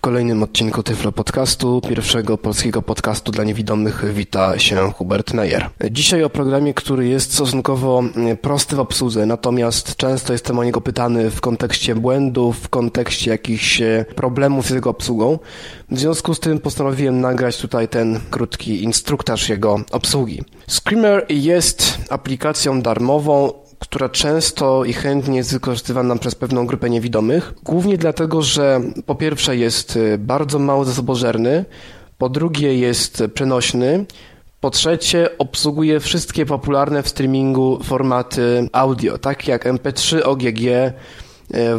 W kolejnym odcinku Tyflo Podcastu, pierwszego polskiego podcastu dla niewidomych, wita się Hubert Meyer. Dzisiaj o programie, który jest stosunkowo prosty w obsłudze, natomiast często jestem o niego pytany w kontekście błędów, w kontekście jakichś e, problemów z jego obsługą. W związku z tym postanowiłem nagrać tutaj ten krótki instruktaż jego obsługi. Screamer jest aplikacją darmową, która często i chętnie jest wykorzystywana przez pewną grupę niewidomych, głównie dlatego, że po pierwsze jest y, bardzo mało zasobożerny, po drugie jest przenośny, po trzecie obsługuje wszystkie popularne w streamingu formaty audio, takie jak MP3, OGG,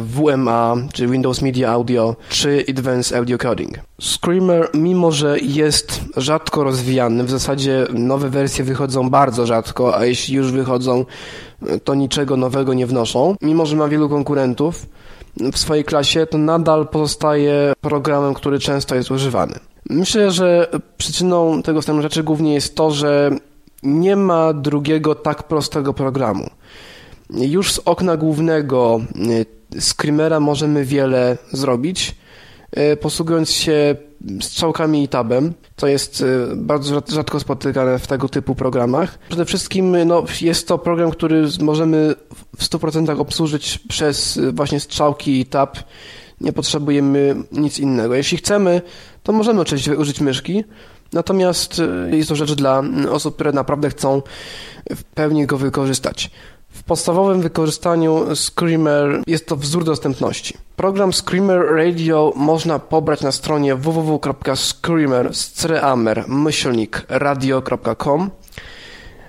WMA, czy Windows Media Audio, czy Advanced Audio Coding. Screamer, mimo że jest rzadko rozwijany, w zasadzie nowe wersje wychodzą bardzo rzadko, a jeśli już wychodzą, to niczego nowego nie wnoszą. Mimo, że ma wielu konkurentów w swojej klasie, to nadal pozostaje programem, który często jest używany. Myślę, że przyczyną tego stanu rzeczy głównie jest to, że nie ma drugiego tak prostego programu. Już z okna głównego Screamera możemy wiele zrobić, e, posługując się strzałkami i tabem. To jest e, bardzo rzadko spotykane w tego typu programach. Przede wszystkim no, jest to program, który możemy w 100% obsłużyć przez e, właśnie strzałki i tab. Nie potrzebujemy nic innego. Jeśli chcemy, to możemy oczywiście użyć myszki, natomiast jest to rzecz dla osób, które naprawdę chcą w pełni go wykorzystać. W podstawowym wykorzystaniu Screamer jest to wzór dostępności. Program Screamer Radio można pobrać na stronie www.screamer.radio.com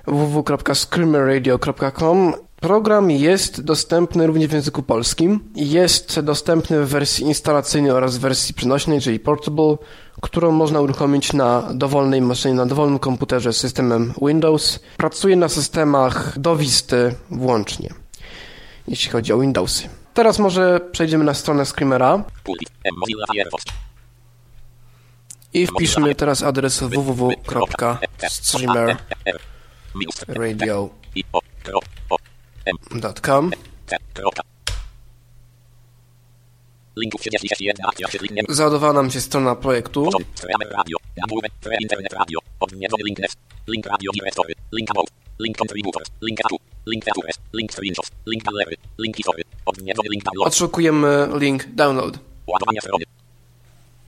www.screamerradio.com Program jest dostępny również w języku polskim. Jest dostępny w wersji instalacyjnej oraz w wersji przenośnej, czyli portable, którą można uruchomić na dowolnej maszynie, na dowolnym komputerze z systemem Windows. Pracuje na systemach do Visty włącznie, jeśli chodzi o Windowsy. Teraz może przejdziemy na stronę Screamera i wpiszmy teraz adres www.streamerradio.com Załadowała nam się strona projektu. Link link link link link link link link link link. Odszukujemy link download. Ładowanie strony.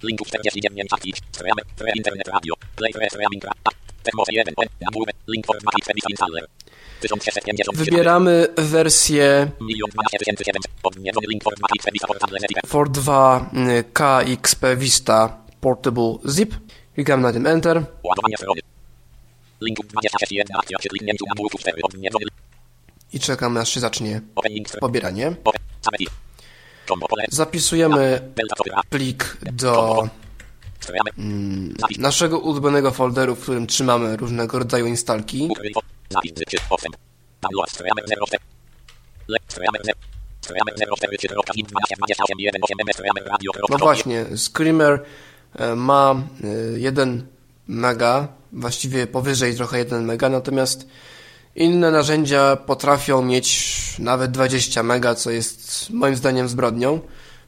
Linku 49 faktycznie, streamy, pre internet radio, play pre streaming, techmowe 1, link. Wybieramy wersję for 2 KXP Vista Portable Zip. Klikamy na tym Enter. I czekamy aż się zacznie pobieranie. Zapisujemy plik do mm, naszego ulubionego folderu, w którym trzymamy różnego rodzaju instalki. No właśnie, Screamer e, ma 1 e, mega, właściwie powyżej trochę 1 mega, natomiast inne narzędzia potrafią mieć nawet 20 mega, co jest moim zdaniem zbrodnią,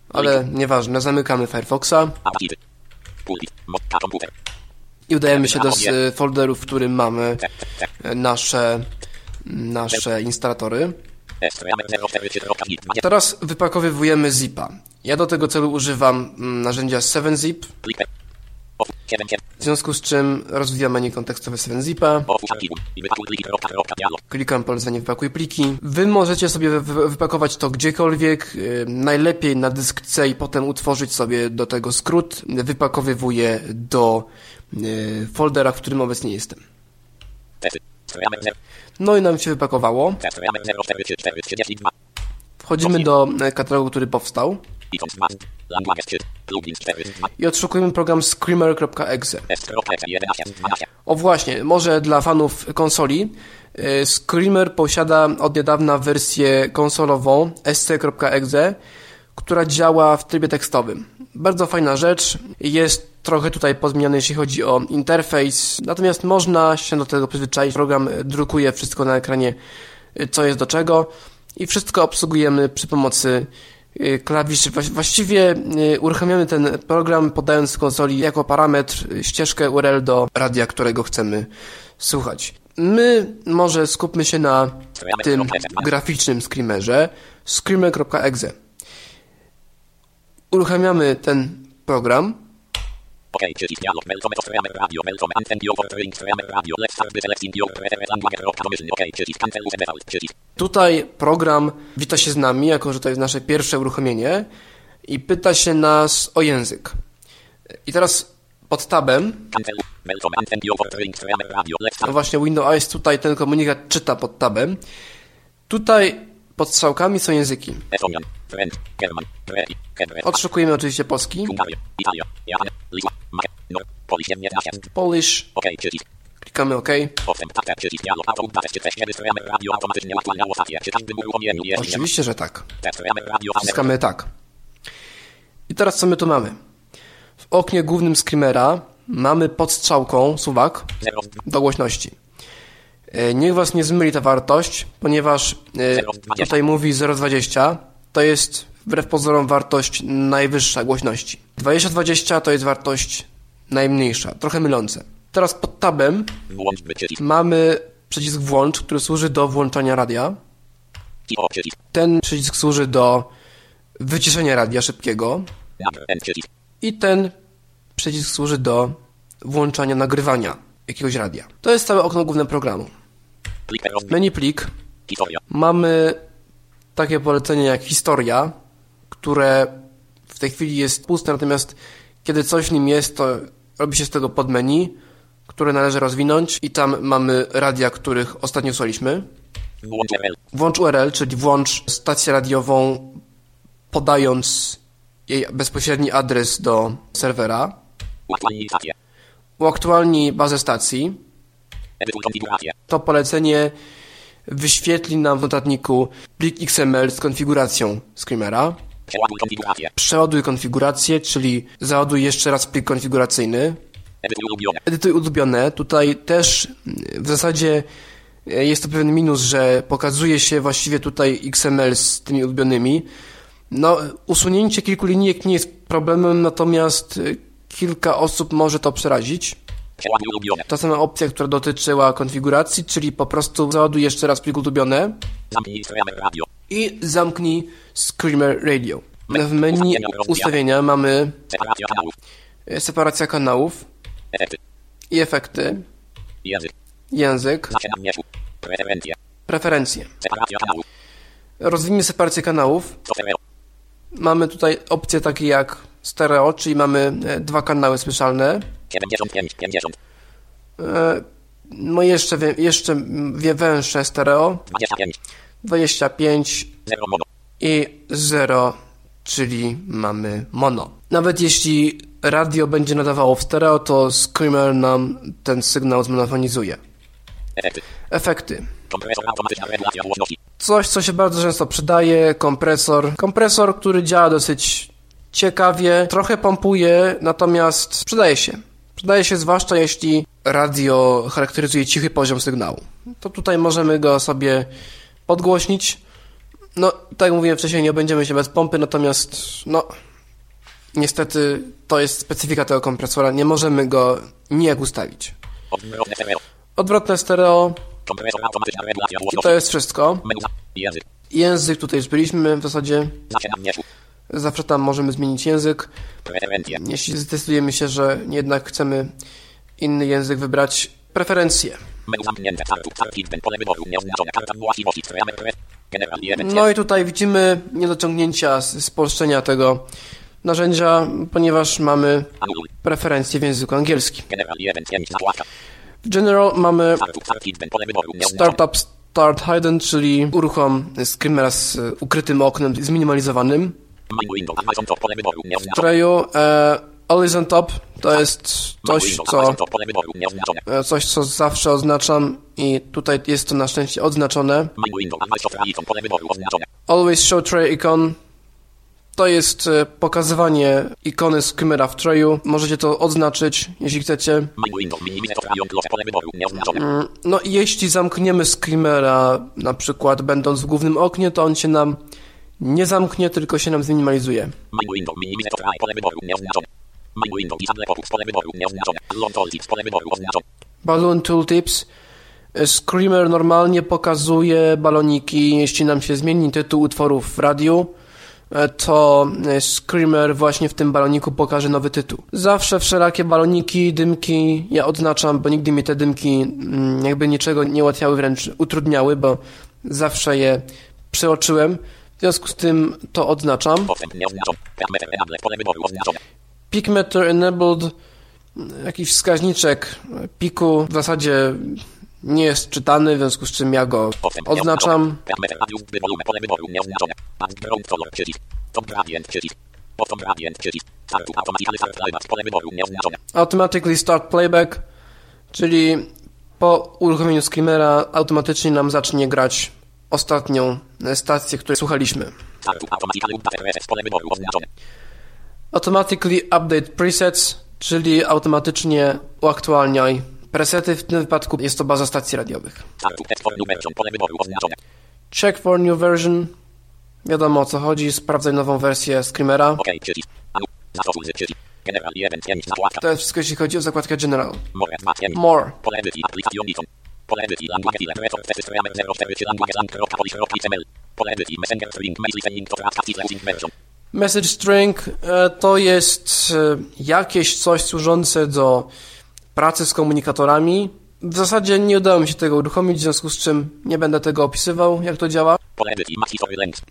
ale nieważne, zamykamy Firefoxa i udajemy się do folderu, w którym mamy nasze nasze instalatory. Teraz wypakowywujemy zipa. Ja do tego celu używam mm, narzędzia 7zip, w związku z czym rozwijam menu kontekstowe 7zipa. Klikam polecenie wypakuj pliki. Wy możecie sobie wypakować to gdziekolwiek, y, najlepiej na dysk C i potem utworzyć sobie do tego skrót. Wypakowywuję do y, foldera, w którym obecnie jestem. No i nam się wypakowało. Wchodzimy do e, katalogu, który powstał. I odszukujemy program screamer.exe. O właśnie, może dla fanów konsoli. E, Screamer posiada od niedawna wersję konsolową sc.exe, która działa w trybie tekstowym. Bardzo fajna rzecz. Jest trochę tutaj pozmieniany, jeśli chodzi o interfejs, natomiast można się do tego przyzwyczaić. Program drukuje wszystko na ekranie, co jest do czego i wszystko obsługujemy przy pomocy y, klawiszy. Właściwie y, uruchamiamy ten program podając konsoli jako parametr ścieżkę URL do radia, którego chcemy słuchać. My może skupmy się na tym graficznym screamerze screamer.exe. Uruchamiamy ten program. OK, przycisk dialog, welcome to Streamer Radio, welcome and thank you for joining Streamer Radio. Let's start by selecting your preferred language or commission. OK, przycisk cancel use default, przycisk. Tutaj program wita się z nami, jako że to jest nasze pierwsze uruchomienie i pyta się nas o język. I teraz pod tabem no właśnie Windows tutaj ten komunikat czyta pod tabem. Tutaj pod strzałkami są języki. Odszukujemy oczywiście polski. Nor, Polish. Klikamy OK. Tak, tak. Oczywiście, że tak. Wciskamy tak. I teraz co my tu mamy? W oknie głównym Screamera mamy pod strzałką suwak do głośności. E, Niech Was nie zmyli ta wartość, ponieważ e, tutaj mówi 0,20. To jest wbrew pozorom wartość najwyższa głośności. 2020 to jest wartość najmniejsza, trochę mylące. Teraz pod tabem mamy przycisk włącz, który służy do włączania radia. Ten przycisk służy do wyciszenia radia szybkiego. Przycisk. I ten przycisk służy do włączania nagrywania jakiegoś radia. To jest całe okno główne programu. Menu plik. Mamy takie polecenie jak historia, które w tej chwili jest puste, natomiast kiedy coś w nim jest, to robi się z tego podmenu, które należy rozwinąć i tam mamy radia, których ostatnio słuchaliśmy. Włącz RL. Włącz URL, czyli włącz stację radiową podając jej bezpośredni adres do serwera. Uaktualnij. Uaktualnij bazę stacji. To polecenie wyświetli nam w notatniku plik XML z konfiguracją Screamera. Przeładuj konfigurację. Przeładuj konfigurację, czyli załaduj jeszcze raz plik konfiguracyjny. Edytuj ulubione. Edytuj ulubione. Tutaj też mm, w zasadzie e, jest to pewien minus, że pokazuje się właściwie tutaj XML z tymi ulubionymi. No, usunięcie kilku linijek nie jest problemem, natomiast e, kilka osób może to przerazić. Ta sama opcja, która dotyczyła konfiguracji, czyli po prostu załaduj jeszcze raz plik ulubione Zamknij Radio. I zamknij Screamer Radio. W menu ustawienia mamy Separacja kanałów. e, separacja kanałów i efekty, Język. Preferencje. Rozwijmy separację kanałów. Mamy tutaj opcje takie jak stereo, czyli mamy e, dwa kanały słyszalne. 75, 50, E, No i jeszcze, jeszcze węższe stereo, 25, 25 0 mono. i 0, czyli mamy mono. Nawet jeśli radio będzie nadawało w stereo, to Screamer nam ten sygnał zmonofonizuje. Efekty. Coś, co się bardzo często przydaje, kompresor. Kompresor, który działa dosyć ciekawie, trochę pompuje, natomiast przydaje się. Przydaje się zwłaszcza jeśli radio charakteryzuje cichy poziom sygnału. To tutaj możemy go sobie podgłośnić. No, tak jak mówiłem wcześniej, nie obędziemy się bez pompy, natomiast no, niestety to jest specyfika tego kompresora, nie możemy go nijak ustawić. Odwrotne stereo. I to jest wszystko. Język. Tutaj już byliśmy w zasadzie. Zawsze tam możemy zmienić język. Jeśli zdecydujemy się, że jednak chcemy inny język wybrać, preferencje. No i tutaj widzimy niedociągnięcia z spolszczenia tego narzędzia, ponieważ mamy preferencje w języku angielskim. W General mamy. Startup Start Hidden, czyli uruchom Screamera z e, ukrytym oknem zminimalizowanym. W treju e, Always on Top to jest coś, co e, coś, co zawsze oznaczam i tutaj jest to na szczęście odznaczone. Always show tray icon To jest e, pokazywanie ikony Screamera w Trayu. Możecie to odznaczyć, jeśli chcecie. Mm, No i jeśli zamkniemy Screamera, na przykład będąc w głównym oknie, to on się nam nie zamknie, tylko się nam zminimalizuje. Main window, to try, pole wyboru, nieoznaczone. Long tooltips, pole wyboru, oznaczone. Balloon Tooltips. E, Screamer normalnie pokazuje baloniki, jeśli nam się zmieni tytuł utworów w radiu, e, to e, Screamer właśnie w tym baloniku pokaże nowy tytuł. Zawsze wszelakie baloniki, dymki ja odznaczam, bo nigdy mi te dymki mm, jakby niczego nie ułatwiały, wręcz utrudniały, bo zawsze je przeoczyłem. W związku z tym to odznaczam. Peak meter enabled, jakiś wskaźniczek piku w zasadzie nie jest czytany, w związku z czym ja go odznaczam. Automatically start playback, czyli po uruchomieniu Screamera automatycznie nam zacznie grać ostatnią stację, której słuchaliśmy. Automatically update presets, czyli automatycznie uaktualniaj presety. W tym wypadku jest to baza stacji radiowych. Check for new version. Wiadomo o co chodzi, sprawdzaj nową wersję Screamera. OK, przycisk. Anu, zastosuj z przycisk. General 1, 5, zakładka. To jest wszystko jeśli chodzi o zakładkę General. More, 2, 5. More. Pole edycji, language file, refer, testy, streamer 04, czy language lang.polish.xml. Pole edycji, messenger string, mail listening to transcript losing version. Message string e, to jest e, jakieś coś służące do pracy z komunikatorami. W zasadzie nie udało mi się tego uruchomić, w związku z czym nie będę tego opisywał, jak to działa.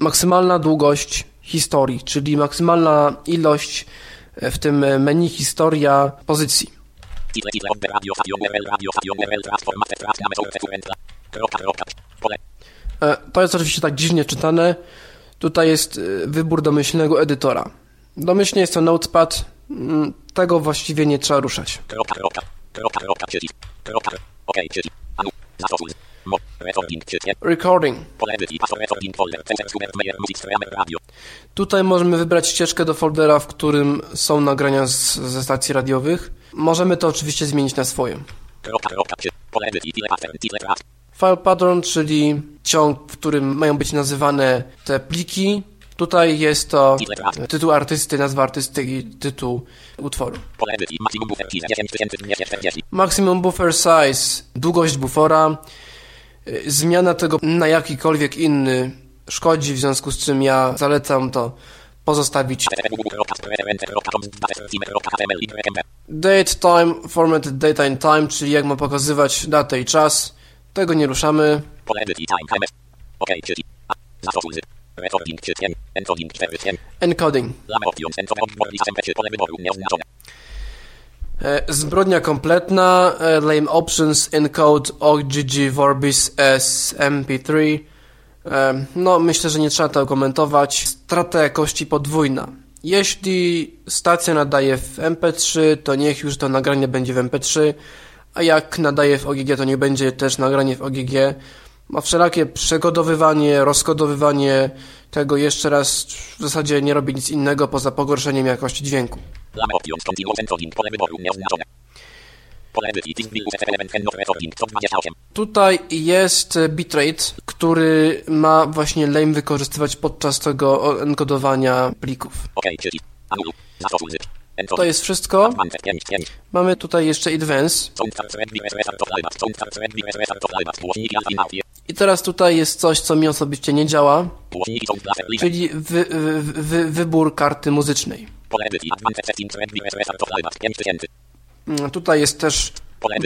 Maksymalna długość historii, czyli maksymalna ilość e, w tym menu historia pozycji. To jest oczywiście tak dziwnie czytane. Tutaj jest e, wybór domyślnego edytora. Domyślnie jest to Notepad. Mm, Tego właściwie nie trzeba ruszać. recording. Tutaj możemy wybrać ścieżkę do foldera, w którym są nagrania z, ze stacji radiowych. Możemy to oczywiście zmienić na swoje. File pattern, czyli ciąg, w którym mają być nazywane te pliki. Tutaj jest to tytuł artysty, nazwa artysty i tytuł utworu. Maximum buffer size 10240. Maximum buffer size, długość bufora. Y, Zmiana tego na jakikolwiek inny szkodzi, w związku z czym ja zalecam to pozostawić. Date time, format date and time, czyli jak ma pokazywać datę i czas. Tego nie ruszamy. Encoding, 4, 7. Encoding. Lama options, encoder, odbor, SMP, pole wyboru, nieoznaczone. E, Zbrodnia kompletna, e, lame options, encode OGG Vorbis as MP3. E, No, myślę, że nie trzeba tego komentować. Strata jakości podwójna. Jeśli stacja nadaje w MP3, to niech już to nagranie będzie w MP3, a jak nadaje w OGG, to niech będzie też nagranie w OGG. Ma wszelakie przekodowywanie, rozkodowywanie tego jeszcze raz w zasadzie nie robi nic innego poza pogorszeniem jakości dźwięku. Lama options, continuous encoding, pole wyboru, nieoznaczone. Pole edycji, disk bill, USF element, not recording, 128. Tutaj jest bitrate, który ma właśnie lame wykorzystywać podczas tego enkodowania plików. To jest wszystko. Advanced, 5, 5. Mamy tutaj jeszcze advance. I teraz tutaj jest coś, co mi osobiście nie działa, czyli wy, wy, wy, wybór karty muzycznej. Pole edycji, advanced settings, red, BS, result of playback. 5000. Mm, Tutaj jest też.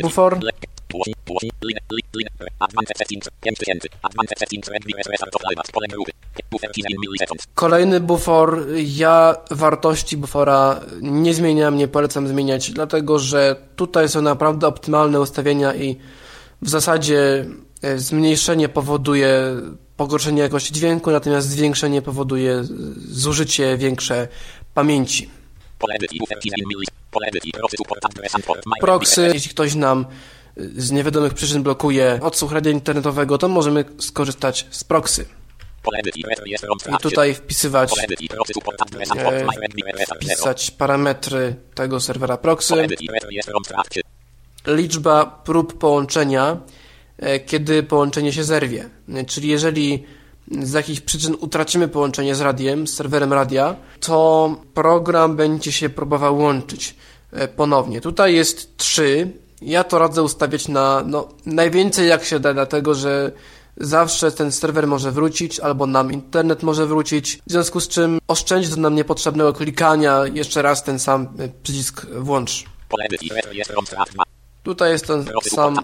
Bufor. Le- Głośnik, głośnik, lin, lin, lin. Advanced settings, 5000. Advanced settings, red, BS, result of playback. Pole grupy. Buffer keys in milliseconds. Kolejny bufor. Ja wartości bufora nie zmieniam, nie polecam zmieniać, dlatego że tutaj są naprawdę optymalne ustawienia i w zasadzie e, zmniejszenie powoduje pogorszenie jakości dźwięku, natomiast zwiększenie powoduje zużycie większe pamięci. Proxy jeśli ktoś nam y, z niewiadomych przyczyn blokuje odsłuch radia internetowego, to możemy skorzystać z proxy. I tutaj wpisywać, e, wpisać parametry tego serwera proxy, liczba prób połączenia, e, kiedy połączenie się zerwie. Czyli jeżeli z jakichś przyczyn utracimy połączenie z radiem, z serwerem radia, to program będzie się próbował łączyć e, ponownie. Tutaj jest 3. Ja to radzę ustawiać na no, najwięcej jak się da, dlatego że zawsze ten serwer może wrócić, albo nam internet może wrócić, w związku z czym oszczędzi to nam niepotrzebnego klikania, jeszcze raz ten sam e, przycisk włącz. Tutaj jest ten sam.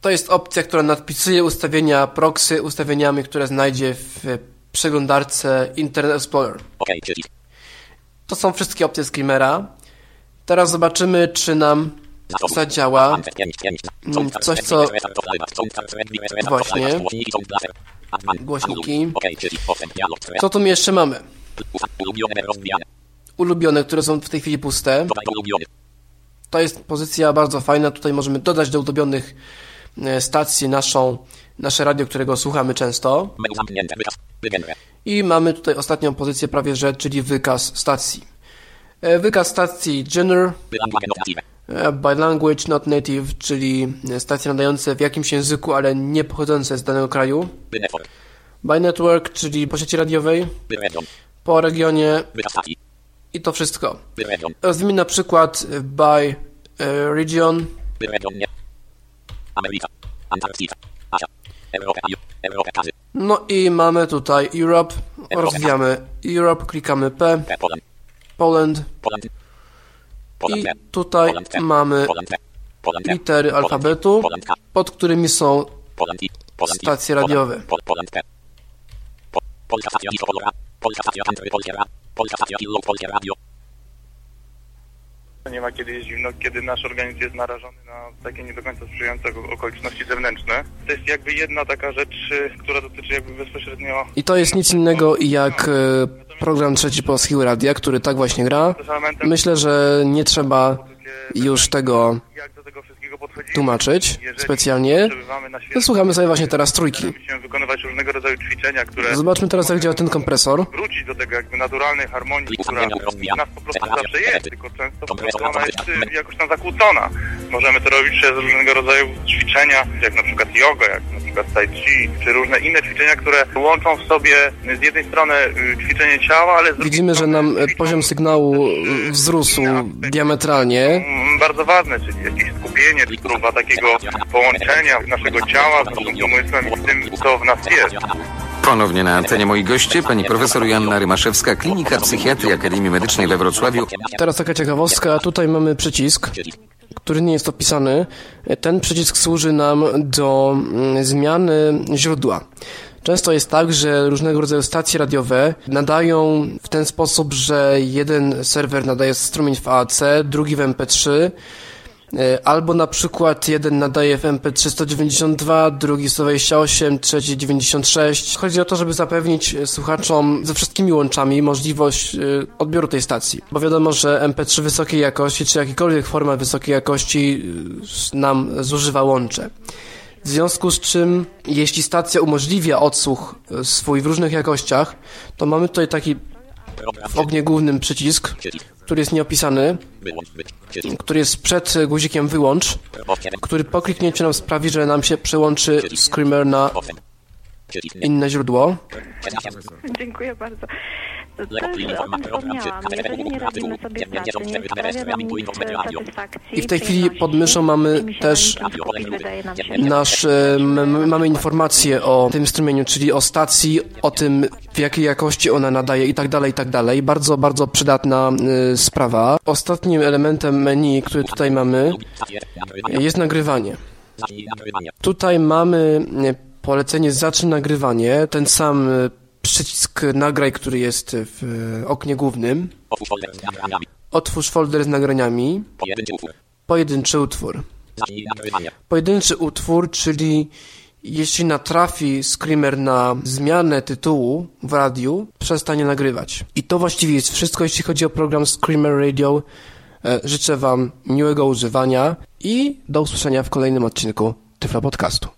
To jest opcja, która nadpisuje ustawienia proxy ustawieniami, które znajdzie w przeglądarce Internet Explorer. To są wszystkie opcje Screamera. Teraz zobaczymy, czy nam zadziała. Mm, coś, co- Właśnie. Głośniki Co tu jeszcze mamy? Ulubione rozwijane. Ulubione, które są w tej chwili puste. To jest pozycja bardzo fajna. Tutaj możemy dodać do ulubionych e, stacji naszą, nasze radio, którego słuchamy często. I mamy tutaj ostatnią pozycję prawie że, czyli wykaz stacji. E, Wykaz stacji not native. E, By language not native, czyli stacje nadające w jakimś języku, ale nie pochodzące z danego kraju. By network. By network, czyli po sieci radiowej, By region. Po regionie i to wszystko. Region. Rozwijmy na przykład by region, By region. Europa. Kazy. no i mamy tutaj Europe, rozwijamy Europe, klikamy P. Poland. I tutaj mamy litery alfabetu, pod którymi są. Stacje radiowe. Polska. Polska stacja Country Polskie Radio. Polska stacja Pillow Polskie Radio. Nie ma kiedy jest zimno, kiedy nasz organizm jest narażony na takie nie do końca sprzyjające okoliczności zewnętrzne. To jest jakby jedna taka rzecz, y, która dotyczy jakby bezpośrednio i to jest nic innego jak e, program Trzeci Polskiego Radia, który tak właśnie gra. Myślę, że nie trzeba już tego tłumaczyć specjalnie. Słuchamy sobie właśnie teraz trójki. wykonywać różnego rodzaju ćwiczenia, które Zobaczmy teraz, jak działa ten kompresor. wrócić do tego jakby naturalnej harmonii, która nas po prostu zawsze jest, tylko często po prostu ona jest y, jakoś tam zakłócona. Możemy to robić przez różnego rodzaju ćwiczenia, jak na przykład yoga, jak na przykład tai chi, czy różne inne ćwiczenia, które łączą w sobie z jednej strony y, ćwiczenie ciała, ale z drugiej Widzimy, że nam ćwiczą poziom sygnału wzrósł diametralnie. Mm, bardzo ważne, czyli jakieś skupienie, czy próba takiego połączenia naszego ciała z naszym umysłem i z tym, co w nas jest. Ponownie na antenie moi goście, pani profesor Joanna Rymaszewska, Klinika Psychiatrii Akademii Medycznej we Wrocławiu. Teraz taka ciekawostka. Tutaj mamy przycisk, który nie jest opisany. Ten przycisk służy nam do mm, zmiany źródła. Często jest tak, że różnego rodzaju stacje radiowe nadają w ten sposób, że jeden serwer nadaje strumień w AAC, drugi w MP3, e, albo na przykład jeden nadaje w MP3 192, drugi 128, trzeci 96. Chodzi o to, żeby zapewnić e, słuchaczom ze wszystkimi łączami możliwość e, odbioru tej stacji. Bo wiadomo, że MP3 wysokiej jakości, czy jakikolwiek format wysokiej jakości e, nam zużywa łącze. W związku z czym, jeśli stacja umożliwia odsłuch e, swój w różnych jakościach, to mamy tutaj taki. W ognie głównym przycisk, który jest nieopisany, który jest przed guzikiem wyłącz, który po kliknięciu nam sprawi, że nam się przełączy Screamer na inne źródło. Dziękuję bardzo. I w tej chwili pod myszą mamy też Nasz, e, mamy informacje o tym strumieniu, czyli o stacji, o tym w jakiej jakości ona nadaje i tak dalej, i tak dalej. Bardzo, bardzo przydatna e, sprawa. Ostatnim elementem menu, który tutaj mamy, jest nagrywanie. Tutaj mamy e, polecenie zacznij nagrywanie, ten sam przycisk nagraj, który jest w e, oknie głównym. Otwórz folder z nagraniami. Pojedynczy utwór. Pojedynczy utwór, czyli jeśli natrafi screamer na zmianę tytułu w radiu, przestanie nagrywać. I to właściwie jest wszystko, jeśli chodzi o program Screamer Radio E, życzę Wam miłego używania i do usłyszenia w kolejnym odcinku Tyflo Podcastu.